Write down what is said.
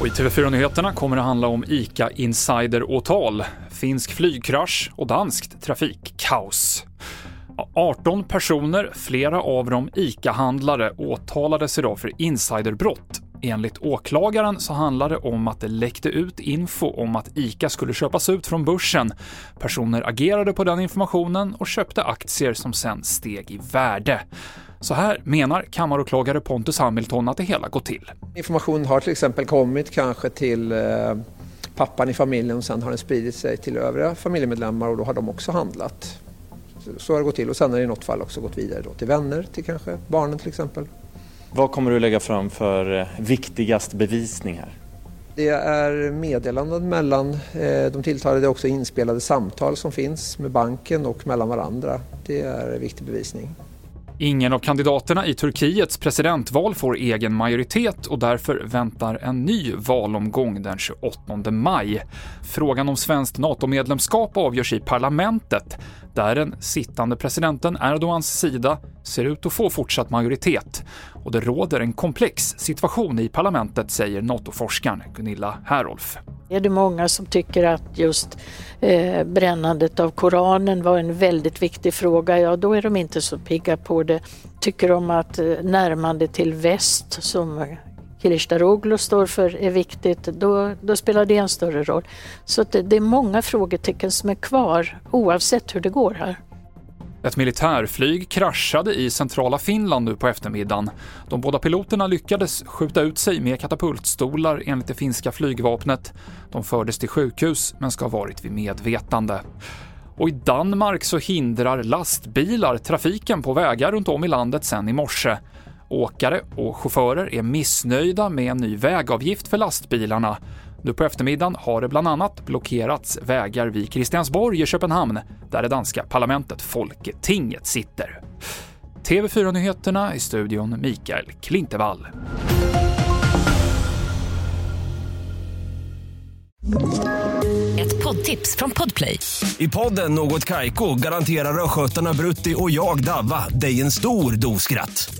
Och I TV4-nyheterna kommer det handla om ICA Insider-åtal, finsk flygkrasch och danskt trafikkaos. 18 personer, flera av dem ICA-handlare, åtalades idag för insiderbrott. Enligt åklagaren så handlar det om att det läckte ut info om att ICA skulle köpas ut från börsen. Personer agerade på den informationen och köpte aktier som sen steg i värde. Så här menar kammaråklagare Pontus Hamilton att det hela gått till. Information har till exempel kommit kanske till eh, pappan i familjen och sen har den spridit sig till övriga familjemedlemmar och då har de också handlat. Så har det gått till och sen har det i något fall också gått vidare då till vänner, till kanske barnen till exempel. Vad kommer du lägga fram för eh, viktigast bevisning här? Det är meddelanden mellan eh, de tilltalade, det är också inspelade samtal som finns med banken och mellan varandra. Det är viktig bevisning. Ingen av kandidaterna i Turkiets presidentval får egen majoritet och därför väntar en ny valomgång den 28 maj. Frågan om svenskt NATO-medlemskap avgörs i parlamentet, där den sittande presidenten Erdogans sida ser ut att få fortsatt majoritet. Och det råder en komplex situation i parlamentet, säger NATO-forskaren Gunilla Herolf. Är det många som tycker att just eh, brännandet av Koranen var en väldigt viktig fråga, ja då är de inte så pigga på det. Tycker de att eh, närmande till väst, som Kilicdaroglu står för, är viktigt, då, då spelar det en större roll. Så det, det är många frågetecken som är kvar, oavsett hur det går här. Ett militärflyg kraschade i centrala Finland nu på eftermiddagen. De båda piloterna lyckades skjuta ut sig med katapultstolar enligt det finska flygvapnet. De fördes till sjukhus men ska ha varit vid medvetande. Och i Danmark så hindrar lastbilar trafiken på vägar runt om i landet sen i morse. Åkare och chaufförer är missnöjda med en ny vägavgift för lastbilarna. Nu på eftermiddagen har det bland annat blockerats vägar vid Christiansborg i Köpenhamn, där det danska parlamentet Folketinget sitter. TV4-nyheterna i studion Mikael Klintevall. Ett poddtips från Podplay. I podden Något Kaiko garanterar östgötarna Brutti och jag, Davva, dig en stor dos skratt.